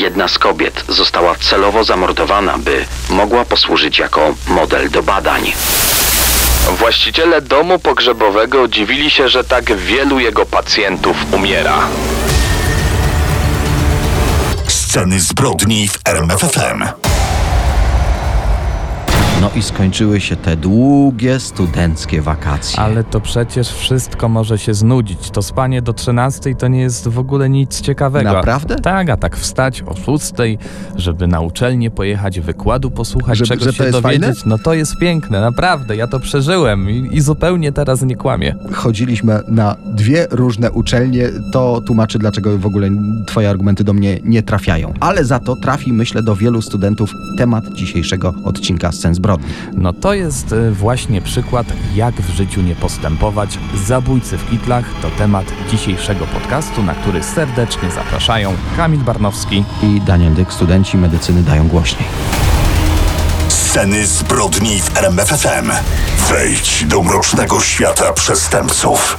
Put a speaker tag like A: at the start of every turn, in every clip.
A: Jedna z kobiet została celowo zamordowana, by mogła posłużyć jako model do badań.
B: Właściciele domu pogrzebowego dziwili się, że tak wielu jego pacjentów umiera.
C: Sceny zbrodni w RMFFM.
D: No i skończyły się te długie studenckie wakacje.
E: Ale to przecież wszystko może się znudzić. To spanie do 13 to nie jest w ogóle nic ciekawego.
D: Naprawdę?
E: Tak, a tak wstać o 6, żeby na uczelnię pojechać, wykładu posłuchać,
D: Żeby-
E: czegoś
D: że
E: się dowiedzieć.
D: fajne?
E: No to jest piękne, naprawdę. Ja to przeżyłem i, i zupełnie teraz nie kłamię.
D: Chodziliśmy na dwie różne uczelnie, to tłumaczy, dlaczego w ogóle twoje argumenty do mnie nie trafiają. Ale za to trafi, myślę, do wielu studentów temat dzisiejszego odcinka Scen Zbrodni.
E: No to jest y, właśnie przykład, jak w życiu nie postępować. Zabójcy w kitlach to temat dzisiejszego podcastu, na który serdecznie zapraszają Kamil Barnowski.
D: I Daniel Dyk, studenci medycyny dają głośniej.
C: Sceny zbrodni w RMFFM. Wejdź do mrocznego świata przestępców.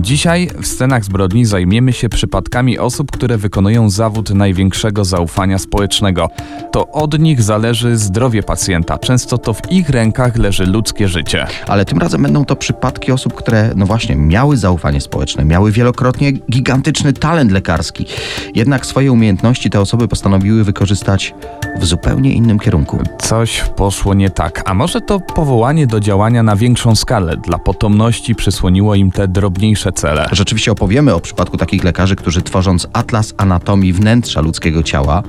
E: Dzisiaj w scenach zbrodni zajmiemy się przypadkami osób, które wykonują zawód największego zaufania społecznego. To od nich zależy zdrowie pacjenta. Często to w ich rękach leży ludzkie życie.
D: Ale tym razem będą to przypadki osób, które, no właśnie, miały zaufanie społeczne, miały wielokrotnie gigantyczny talent lekarski. Jednak swoje umiejętności te osoby postanowiły wykorzystać w zupełnie innym kierunku.
E: Coś poszło nie tak, a może to powołanie do działania na większą skalę dla potomności przysłoniło im te drobniejsze cele.
D: Rzeczywiście opowiemy o przypadku takich lekarzy, którzy tworząc atlas anatomii wnętrza ludzkiego ciała,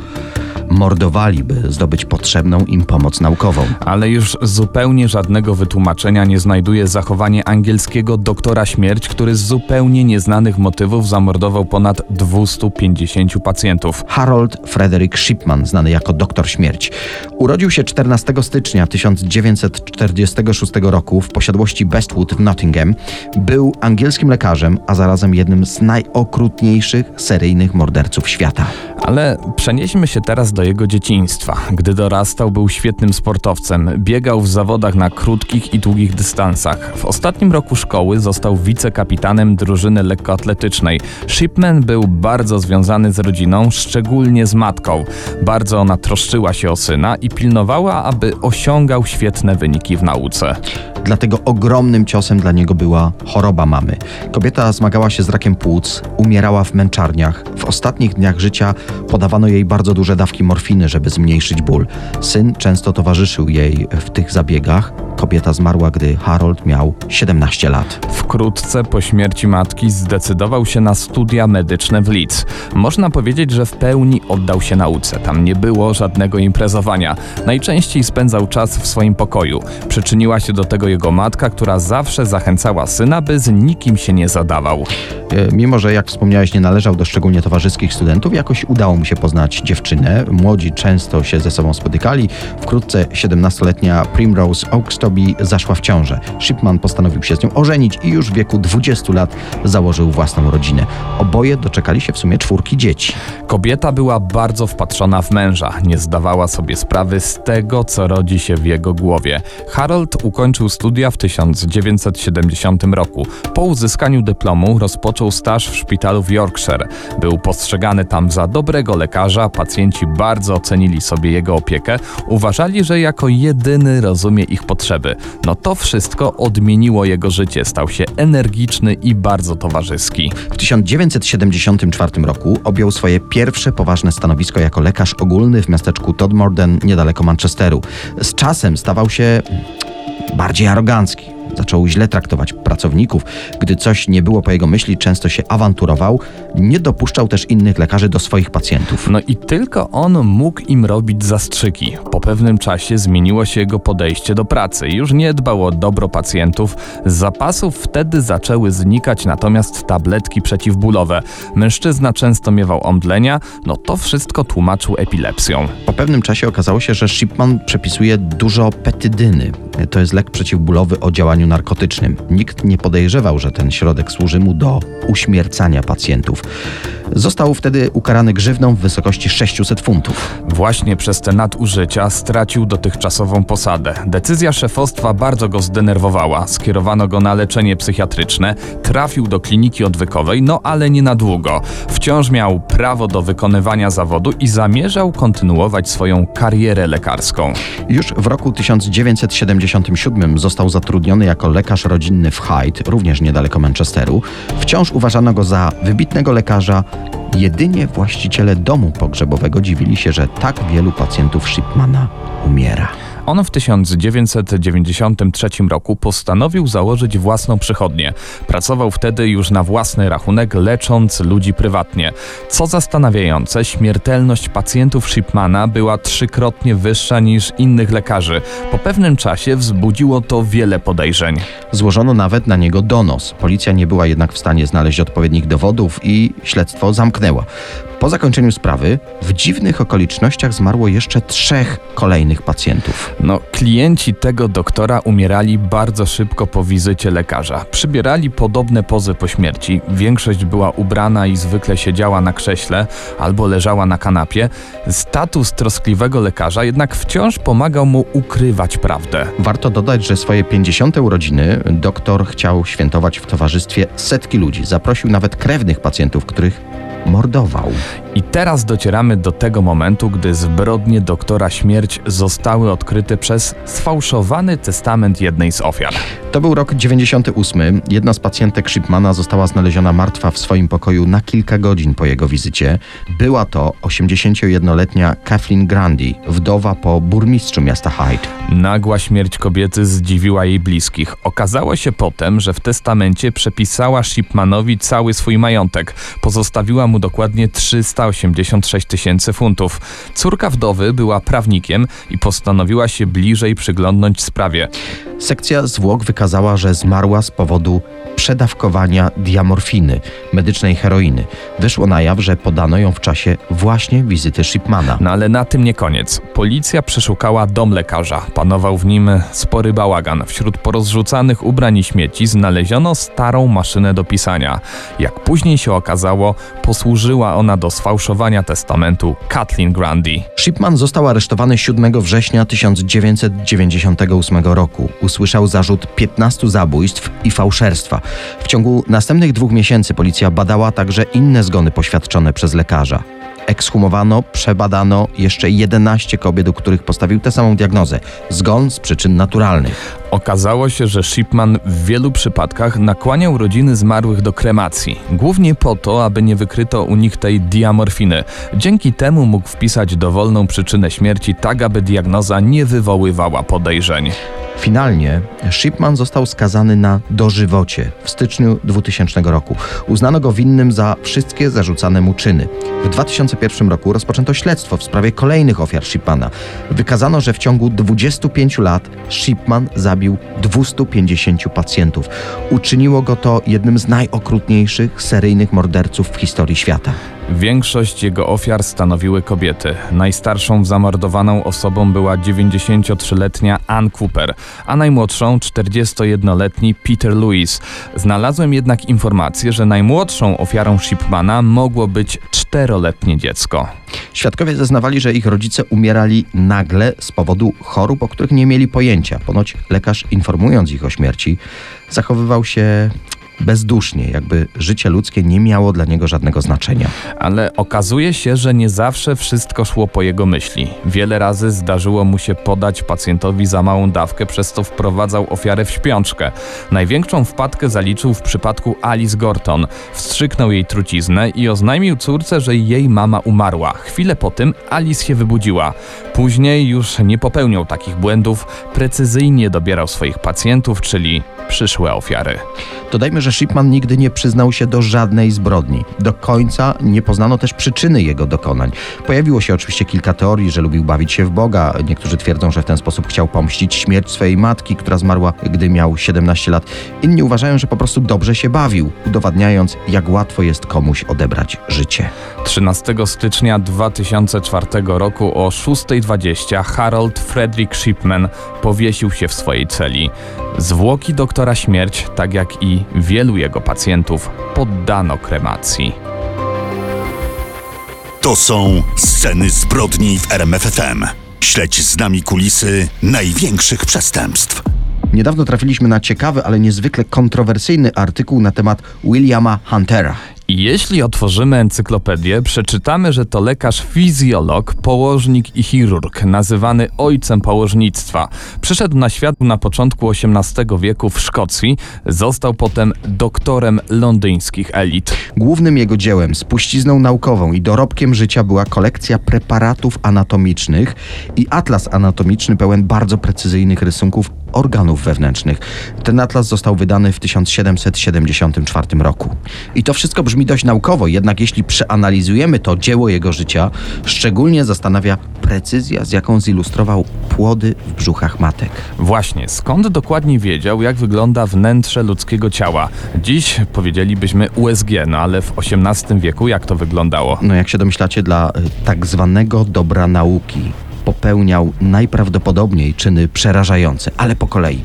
D: mordowali, by zdobyć potrzebną im pomoc naukową.
E: Ale już zupełnie żadnego wytłumaczenia nie znajduje zachowanie angielskiego doktora śmierć, który z zupełnie nieznanych motywów zamordował ponad 250 pacjentów.
D: Harold Frederick Shipman, znany jako doktor śmierć. Urodził się 14 stycznia 1946 roku w posiadłości Bestwood w Nottingham. Był angielskim lekarzem, a zarazem jednym z najokrutniejszych seryjnych morderców świata.
E: Ale przenieśmy się teraz do jego dzieciństwa. Gdy dorastał, był świetnym sportowcem. Biegał w zawodach na krótkich i długich dystansach. W ostatnim roku szkoły został wicekapitanem drużyny lekkoatletycznej. Shipman był bardzo związany z rodziną, szczególnie z matką. Bardzo ona troszczyła się o syna i pilnowała, aby osiągał świetne wyniki w nauce.
D: Dlatego ogromnym ciosem dla niego była choroba mamy. Kobieta zmagała się z rakiem płuc, umierała w męczarniach. W ostatnich dniach życia podawano jej bardzo duże dawki morfiny, żeby zmniejszyć ból. Syn często towarzyszył jej w tych zabiegach. Kobieta zmarła, gdy Harold miał 17 lat.
E: Wkrótce po śmierci matki zdecydował się na studia medyczne w Leeds. Można powiedzieć, że w pełni oddał się nauce. Tam nie było żadnego imprezowania. Najczęściej spędzał czas w swoim pokoju. Przyczyniła się do tego jego matka, która zawsze zachęcała syna, by z nikim się nie zadawał.
D: E, Mimo, że jak wspomniałeś, nie należał do szczególnie towarzyskich studentów, jakoś udało mu się poznać dziewczynę. Młodzi często się ze sobą spotykali. Wkrótce 17-letnia Primrose Oakstoby zaszła w ciążę. Shipman postanowił się z nią ożenić i już w wieku 20 lat założył własną rodzinę. Oboje doczekali się w sumie czwórki dzieci.
E: Kobieta była bardzo wpatrzona w męża, nie zdawała sobie sprawy z tego, co rodzi się w jego głowie. Harold ukończył studia w 1970 roku. Po uzyskaniu dyplomu rozpoczął staż w szpitalu w Yorkshire. Był postrzegany tam za dobrego lekarza, pacjenci bardzo ocenili sobie jego opiekę, uważali, że jako jedyny rozumie ich potrzeby. No to wszystko odmieniło jego życie, stał się energiczny i bardzo towarzyski.
D: W 1974 roku objął swoje pierwsze poważne stanowisko jako lekarz ogólny w miasteczku Todmorden niedaleko Manchesteru. Z czasem stawał się bardziej arogancki. Zaczął źle traktować pracowników. Gdy coś nie było po jego myśli, często się awanturował. Nie dopuszczał też innych lekarzy do swoich pacjentów.
E: No i tylko on mógł im robić zastrzyki. Po pewnym czasie zmieniło się jego podejście do pracy. Już nie dbał o dobro pacjentów. Z zapasów wtedy zaczęły znikać natomiast tabletki przeciwbólowe. Mężczyzna często miewał omdlenia, no to wszystko tłumaczył epilepsją.
D: Po pewnym czasie okazało się, że Shipman przepisuje dużo petydyny. To jest lek przeciwbólowy o działaniu narkotycznym. Nikt nie podejrzewał, że ten środek służy mu do uśmiercania pacjentów. Został wtedy ukarany grzywną w wysokości 600 funtów.
E: Właśnie przez te nadużycia stracił dotychczasową posadę. Decyzja szefostwa bardzo go zdenerwowała. Skierowano go na leczenie psychiatryczne, trafił do kliniki odwykowej, no ale nie na długo. Wciąż miał prawo do wykonywania zawodu i zamierzał kontynuować swoją karierę lekarską.
D: Już w roku 1977 został zatrudniony jako lekarz rodzinny w Hyde, również niedaleko Manchesteru. Wciąż uważano go za wybitnego lekarza. Jedynie właściciele domu pogrzebowego dziwili się, że tak wielu pacjentów Shipmana umiera.
E: On w 1993 roku postanowił założyć własną przychodnię. Pracował wtedy już na własny rachunek, lecząc ludzi prywatnie. Co zastanawiające, śmiertelność pacjentów Shipmana była trzykrotnie wyższa niż innych lekarzy. Po pewnym czasie wzbudziło to wiele podejrzeń.
D: Złożono nawet na niego donos. Policja nie była jednak w stanie znaleźć odpowiednich dowodów i śledztwo zamknęła. Po zakończeniu sprawy w dziwnych okolicznościach zmarło jeszcze trzech kolejnych pacjentów.
E: No, klienci tego doktora umierali bardzo szybko po wizycie lekarza. Przybierali podobne pozy po śmierci. Większość była ubrana i zwykle siedziała na krześle albo leżała na kanapie. Status troskliwego lekarza jednak wciąż pomagał mu ukrywać prawdę.
D: Warto dodać, że swoje 50. urodziny doktor chciał świętować w towarzystwie setki ludzi. Zaprosił nawet krewnych pacjentów, których mordował.
E: I teraz docieramy do tego momentu, gdy zbrodnie doktora śmierć zostały odkryte przez sfałszowany testament jednej z ofiar.
D: To był rok 98. Jedna z pacjentek Shipmana została znaleziona martwa w swoim pokoju na kilka godzin po jego wizycie. Była to 81-letnia Kathleen Grandi, wdowa po burmistrzu miasta Hyde.
E: Nagła śmierć kobiety zdziwiła jej bliskich. Okazało się potem, że w testamencie przepisała Shipmanowi cały swój majątek. Pozostawiła mu dokładnie 386 tysięcy funtów. Córka wdowy była prawnikiem i postanowiła się bliżej przyglądnąć sprawie.
D: Sekcja zwłok wykazała, że zmarła z powodu przedawkowania diamorfiny, medycznej heroiny. Wyszło na jaw, że podano ją w czasie właśnie wizyty Shipmana.
E: No ale na tym nie koniec. Policja przeszukała dom lekarza. Panował w nim spory bałagan. Wśród porozrzucanych ubrań i śmieci znaleziono starą maszynę do pisania. Jak później się okazało, posłużyła ona do sfałszowania testamentu Kathleen Grandi.
D: Shipman został aresztowany 7 września 1998 roku. Usłyszał zarzut 15 zabójstw i fałszerstwa. W ciągu następnych dwóch miesięcy policja badała także inne zgony poświadczone przez lekarza. Ekshumowano, przebadano jeszcze 11 kobiet, u których postawił tę samą diagnozę zgon z przyczyn naturalnych.
E: Okazało się, że Shipman w wielu przypadkach nakłaniał rodziny zmarłych do kremacji, głównie po to, aby nie wykryto u nich tej diamorfiny. Dzięki temu mógł wpisać dowolną przyczynę śmierci, tak aby diagnoza nie wywoływała podejrzeń.
D: Finalnie Shipman został skazany na dożywocie w styczniu 2000 roku. Uznano go winnym za wszystkie zarzucane mu czyny. W 2001 roku rozpoczęto śledztwo w sprawie kolejnych ofiar Shipmana. Wykazano, że w ciągu 25 lat Shipman zabił 250 pacjentów. Uczyniło go to jednym z najokrutniejszych seryjnych morderców w historii świata.
E: Większość jego ofiar stanowiły kobiety. Najstarszą zamordowaną osobą była 93-letnia Ann Cooper, a najmłodszą 41-letni Peter Lewis. Znalazłem jednak informację, że najmłodszą ofiarą Shipmana mogło być czteroletnie dziecko.
D: Świadkowie zeznawali, że ich rodzice umierali nagle z powodu chorób, o których nie mieli pojęcia. Ponoć lekarz, informując ich o śmierci, zachowywał się bezdusznie, jakby życie ludzkie nie miało dla niego żadnego znaczenia.
E: Ale okazuje się, że nie zawsze wszystko szło po jego myśli. Wiele razy zdarzyło mu się podać pacjentowi za małą dawkę, przez co wprowadzał ofiarę w śpiączkę. Największą wpadkę zaliczył w przypadku Alice Gorton. Wstrzyknął jej truciznę i oznajmił córce, że jej mama umarła. Chwilę po tym Alice się wybudziła. Później już nie popełniał takich błędów, precyzyjnie dobierał swoich pacjentów, czyli przyszłe ofiary.
D: Dodajmy, że Shipman nigdy nie przyznał się do żadnej zbrodni. Do końca nie poznano też przyczyny jego dokonań. Pojawiło się oczywiście kilka teorii, że lubił bawić się w Boga. Niektórzy twierdzą, że w ten sposób chciał pomścić śmierć swojej matki, która zmarła, gdy miał 17 lat. Inni uważają, że po prostu dobrze się bawił, udowadniając, jak łatwo jest komuś odebrać życie.
E: 13 stycznia 2004 roku o 6.20 Harold Frederick Shipman powiesił się w swojej celi. Zwłoki doktora śmierć, tak jak i wielu jego pacjentów, poddano kremacji.
C: To są sceny zbrodni w RMFFM. Śledź z nami kulisy największych przestępstw.
D: Niedawno trafiliśmy na ciekawy, ale niezwykle kontrowersyjny artykuł na temat Williama Huntera.
E: Jeśli otworzymy encyklopedię, przeczytamy, że to lekarz fizjolog, położnik i chirurg, nazywany ojcem położnictwa. Przyszedł na świat na początku XVIII wieku w Szkocji, został potem doktorem londyńskich elit.
D: Głównym jego dziełem, spuścizną naukową i dorobkiem życia była kolekcja preparatów anatomicznych i atlas anatomiczny pełen bardzo precyzyjnych rysunków organów wewnętrznych. Ten atlas został wydany w 1774 roku. I to wszystko brzmi dość naukowo, jednak jeśli przeanalizujemy to dzieło jego życia, szczególnie zastanawia precyzja, z jaką zilustrował płody w brzuchach matek.
E: Właśnie, skąd dokładnie wiedział, jak wygląda wnętrze ludzkiego ciała? Dziś powiedzielibyśmy USG, no ale w XVIII wieku jak to wyglądało?
D: no jak się domyślacie, dla y, tak zwanego dobra nauki popełniał najprawdopodobniej czyny przerażające, ale po kolei.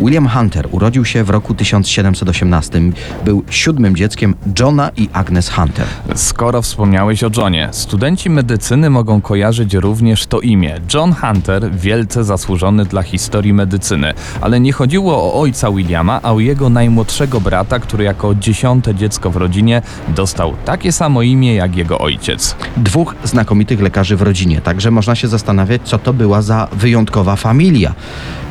D: William Hunter urodził się w roku 1718. Był siódmym dzieckiem Johna i Agnes Hunter.
E: Skoro wspomniałeś o Johnie, studenci medycyny mogą kojarzyć również to imię. John Hunter, wielce zasłużony dla historii medycyny. Ale nie chodziło o ojca Williama, a o jego najmłodszego brata, który jako dziesiąte dziecko w rodzinie dostał takie samo imię jak jego ojciec.
D: Dwóch znakomitych lekarzy w rodzinie, także można się zastanawiać, co to była za wyjątkowa familia.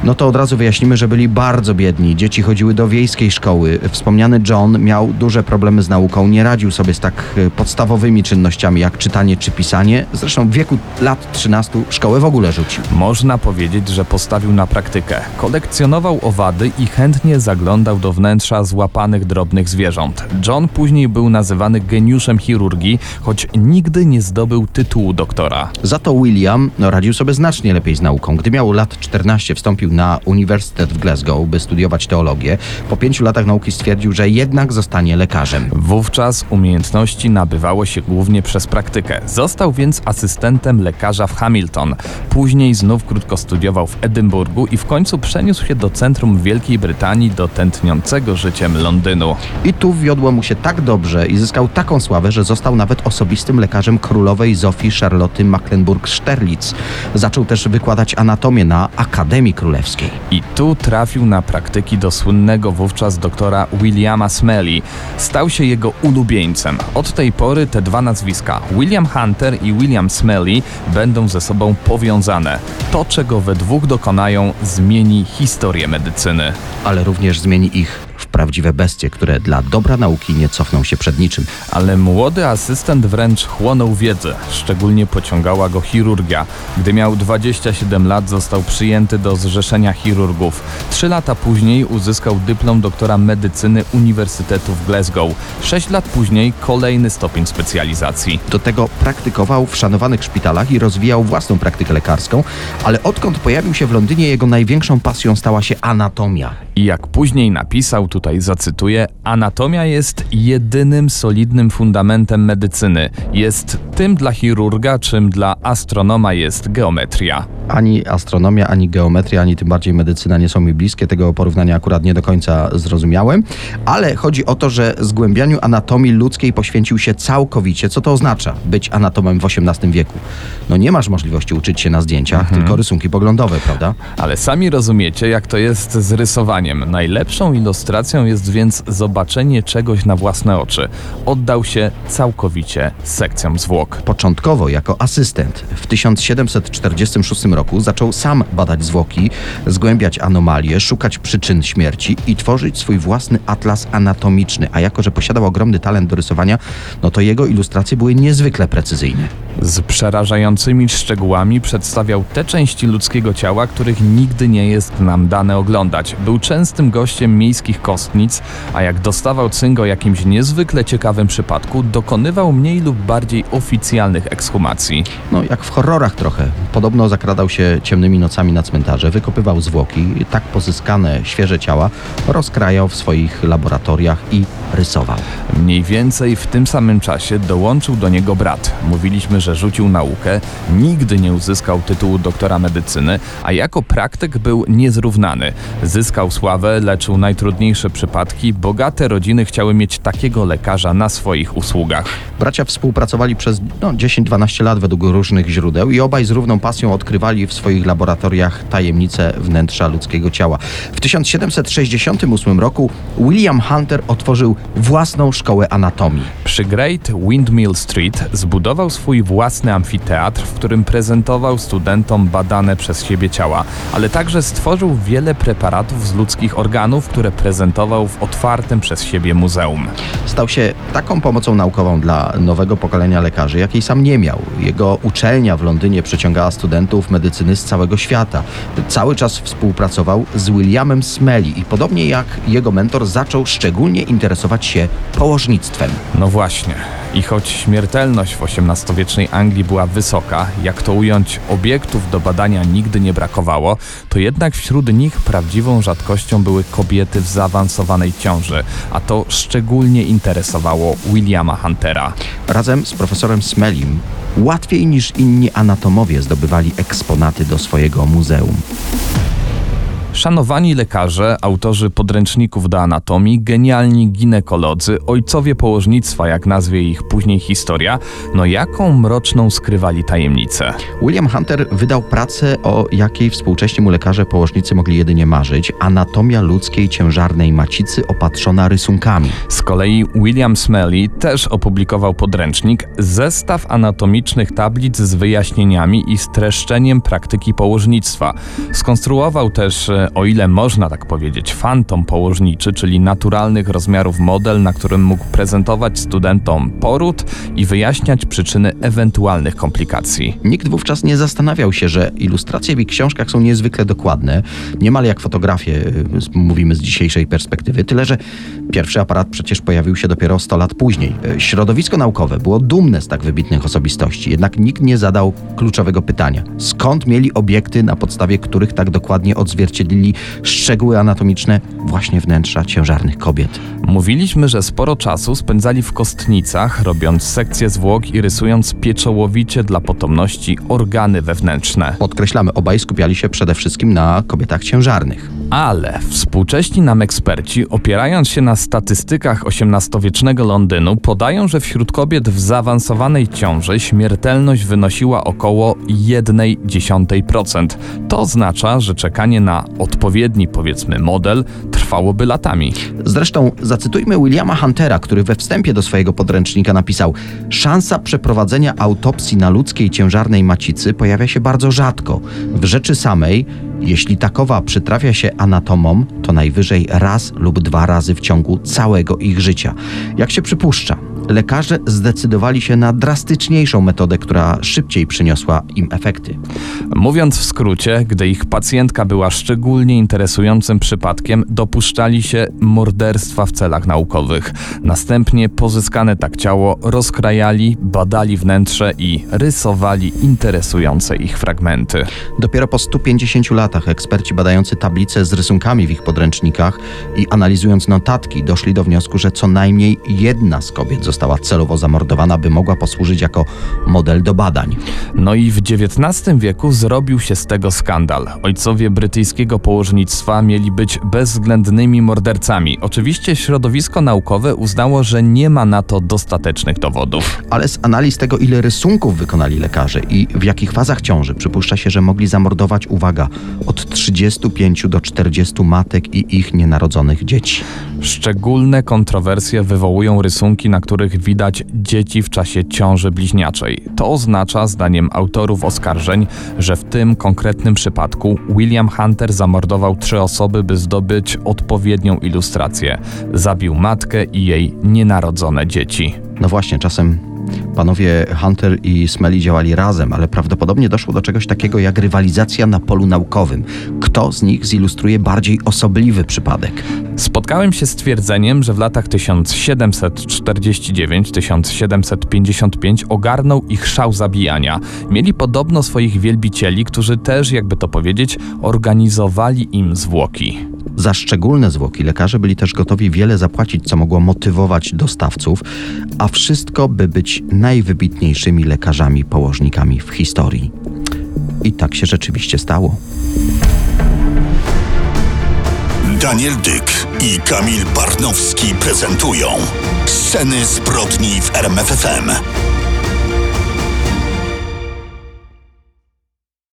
D: No to od razu wyjaśnimy, że byli bardzo biedni. Dzieci chodziły do wiejskiej szkoły. Wspomniany John miał duże problemy z nauką, nie radził sobie z tak e, podstawowymi czynnościami jak czytanie czy pisanie. Zresztą w wieku lat 13 szkołę w ogóle rzucił.
E: Można powiedzieć, że postawił na praktykę. Kolekcjonował owady i chętnie zaglądał do wnętrza złapanych drobnych zwierząt. John później był nazywany geniuszem chirurgii, choć nigdy nie zdobył tytułu doktora.
D: Za to William no, radził sobie znacznie lepiej z nauką. Gdy miał lat 14, wstąpił na Uniwersytet w Glasgow, by studiować teologię. Po pięciu latach nauki stwierdził, że jednak zostanie lekarzem.
E: Wówczas umiejętności nabywało się głównie przez praktykę. Został więc asystentem lekarza w Hamilton. Później znów krótko studiował w Edynburgu i w końcu przeniósł się do centrum Wielkiej Brytanii, do tętniącego życiem Londynu.
D: I tu wiodło mu się tak dobrze i zyskał taką sławę, że został nawet osobistym lekarzem królowej Zofii Charlotte Mecklenburg-Sterlitz. Zaczął też wykładać anatomię na Akademii Królewskiej.
E: I tu trafił na praktyki do słynnego wówczas doktora Williama Smelly. Stał się jego ulubieńcem. Od tej pory te dwa nazwiska, William Hunter i William Smelly, będą ze sobą powiązane. To, czego we dwóch dokonają, zmieni historię medycyny.
D: ale również zmieni ich prawdziwe bestie, które dla dobra nauki nie cofną się przed niczym.
E: Ale młody asystent wręcz chłonął wiedzę, szczególnie pociągała go chirurgia. Gdy miał 27 lat, został przyjęty do Zrzeszenia Chirurgów. Trzy lata później uzyskał dyplom doktora medycyny Uniwersytetu w Glasgow. Sześć lat później kolejny stopień specjalizacji.
D: Do tego praktykował w szanowanych szpitalach i rozwijał własną praktykę lekarską, ale odkąd pojawił się w Londynie, jego największą pasją stała się anatomia.
E: I jak później napisał, tutaj zacytuję, anatomia jest jedynym solidnym fundamentem medycyny. Jest tym dla chirurga, czym dla astronoma jest geometria.
D: Ani astronomia, ani geometria, ani tym bardziej medycyna nie są mi bliskie. Tego porównania akurat nie do końca zrozumiałem, ale chodzi o to, że zgłębianiu anatomii ludzkiej poświęcił się całkowicie. Co to oznacza być anatomem w XVIII wieku? No nie masz możliwości uczyć się na zdjęciach, tylko rysunki poglądowe, prawda?
E: Ale sami rozumiecie, jak to jest z rysowaniem. Najlepszą ilustracją jest więc zobaczenie czegoś na własne oczy. Oddał się całkowicie sekcjom zwłok.
D: Początkowo jako asystent w 1746 roku zaczął sam badać zwłoki, zgłębiać anomalie, szukać przyczyn śmierci i tworzyć swój własny atlas anatomiczny. A jako, że posiadał ogromny talent do rysowania, no to jego ilustracje były niezwykle precyzyjne.
E: Z przerażającymi szczegółami przedstawiał te części ludzkiego ciała, których nigdy nie jest nam dane oglądać. Był częstym gościem miejskich kostnic, a jak dostawał cynk o jakimś niezwykle ciekawym przypadku, dokonywał mniej lub bardziej oficjalnych ekshumacji.
D: No jak w horrorach trochę. Podobno zakradał się ciemnymi nocami na cmentarze, wykopywał zwłoki, tak pozyskane świeże ciała rozkrajał w swoich laboratoriach i rysował.
E: Mniej więcej w tym samym czasie dołączył do niego brat. Mówiliśmy, że rzucił naukę, nigdy nie uzyskał tytułu doktora medycyny, a jako praktyk był niezrównany. Zyskał sławę, leczył najtrudniejsze przypadki, bogate rodziny chciały mieć takiego lekarza na swoich usługach.
D: Bracia współpracowali przez no, 10-12 lat według różnych źródeł i obaj z równą pasją odkrywali w swoich laboratoriach tajemnice wnętrza ludzkiego ciała. W 1768 roku William Hunter otworzył własną szkołę anatomii.
E: Przy Great Windmill Street zbudował swój własny amfiteatr, w którym prezentował studentom badane przez siebie ciała, ale także stworzył wiele preparatów z ludzkich organów, które prezentował w otwartym przez siebie muzeum.
D: Stał się taką pomocą naukową dla nowego pokolenia lekarzy, jakiej sam nie miał. Jego uczelnia w Londynie przyciągała studentów medycyny z całego świata. Cały czas współpracował z Williamem Smelly i podobnie jak jego mentor zaczął szczególnie interesować się położnictwem.
E: No właśnie. I choć śmiertelność w XVIII-wiecznej Anglii była wysoka, jak to ująć, obiektów do badania nigdy nie brakowało, to jednak wśród nich prawdziwą rzadkością były kobiety w zaawansowanej ciąży, a to szczególnie interesowało Williama Huntera.
D: Razem z profesorem Smellim łatwiej niż inni anatomowie zdobywali eksponaty do swojego muzeum.
E: Szanowani lekarze, autorzy podręczników do anatomii, genialni ginekolodzy, ojcowie położnictwa, jak nazwie ich później historia, no jaką mroczną skrywali tajemnicę.
D: William Hunter wydał pracę, o jakiej współcześni mu lekarze położnicy mogli jedynie marzyć. Anatomia ludzkiej ciężarnej macicy opatrzona rysunkami.
E: Z kolei William Smelly też opublikował podręcznik Zestaw anatomicznych tablic z wyjaśnieniami i streszczeniem praktyki położnictwa. Skonstruował też, o ile można tak powiedzieć, fantom położniczy, czyli naturalnych rozmiarów model, na którym mógł prezentować studentom poród i wyjaśniać przyczyny ewentualnych komplikacji.
D: Nikt wówczas nie zastanawiał się, że ilustracje w ich książkach są niezwykle dokładne, niemal jak fotografie, y, mówimy z dzisiejszej perspektywy, tyle że pierwszy aparat przecież pojawił się dopiero 100 lat później. Y, Środowisko naukowe było dumne z tak wybitnych osobistości, jednak nikt nie zadał kluczowego pytania. Skąd mieli obiekty, na podstawie których tak dokładnie odzwierciedlili szczegóły anatomiczne właśnie wnętrza ciężarnych kobiet?
E: Mówiliśmy, że sporo czasu spędzali w kostnicach, robiąc sekcje zwłok i rysując pieczołowicie dla potomności organy wewnętrzne.
D: Podkreślamy, obaj skupiali się przede wszystkim na kobietach ciężarnych.
E: Ale współcześni nam eksperci, opierając się na statystykach XVIII-wiecznego Londynu, podają, że wśród kobiet w zaawansowanej ciąży śmiertelność wynosiła około 1,1%. To oznacza, że czekanie na odpowiedni, powiedzmy, model trwałoby latami.
D: Zresztą zacytujmy Williama Huntera, który we wstępie do swojego podręcznika napisał: Szansa przeprowadzenia autopsji na ludzkiej ciężarnej macicy pojawia się bardzo rzadko. W rzeczy samej, jeśli takowa przytrafia się anatomom, to najwyżej raz lub dwa razy w ciągu całego ich życia. Jak się przypuszcza, lekarze zdecydowali się na drastyczniejszą metodę, która szybciej przyniosła im efekty.
E: Mówiąc w skrócie, gdy ich pacjentka była szczególnie interesującym przypadkiem, dopuszczali się morderstwa w celach naukowych. Następnie pozyskane tak ciało rozkrajali, badali wnętrze i rysowali interesujące ich fragmenty.
D: Dopiero po 150 latach eksperci badający tablice z rysunkami w ich podręcznikach i analizując notatki doszli do wniosku, że co najmniej jedna z kobiet została celowo zamordowana, by mogła posłużyć jako model do badań.
E: No i w XIX wieku zrobił się z tego skandal. Ojcowie brytyjskiego położnictwa mieli być bezwzględnymi mordercami. Oczywiście środowisko naukowe uznało, że nie ma na to dostatecznych dowodów.
D: Ale z analiz tego, ile rysunków wykonali lekarze i w jakich fazach ciąży, przypuszcza się, że mogli zamordować, uwaga, od 35 do 40 matek i ich nienarodzonych dzieci.
E: Szczególne kontrowersje wywołują rysunki, na których widać dzieci w czasie ciąży bliźniaczej. To oznacza, zdaniem autorów oskarżeń, że w tym konkretnym przypadku William Hunter zamordował trzy osoby, by zdobyć odpowiednią ilustrację. Zabił matkę i jej nienarodzone dzieci.
D: No właśnie, czasem panowie Hunter i Smelly działali razem, ale prawdopodobnie doszło do czegoś takiego jak rywalizacja na polu naukowym. Kto z nich zilustruje bardziej osobliwy przypadek?
E: Spotkałem się z twierdzeniem, że w latach 1749-1755 ogarnął ich szał zabijania. Mieli podobno swoich wielbicieli, którzy też, jakby to powiedzieć, organizowali im zwłoki.
D: Za szczególne zwłoki lekarze byli też gotowi wiele zapłacić, co mogło motywować dostawców, a wszystko by być najwybitniejszymi lekarzami położnikami w historii. I tak się rzeczywiście stało.
C: Daniel Dyk i Kamil Barnowski prezentują Sceny zbrodni w RMFFM.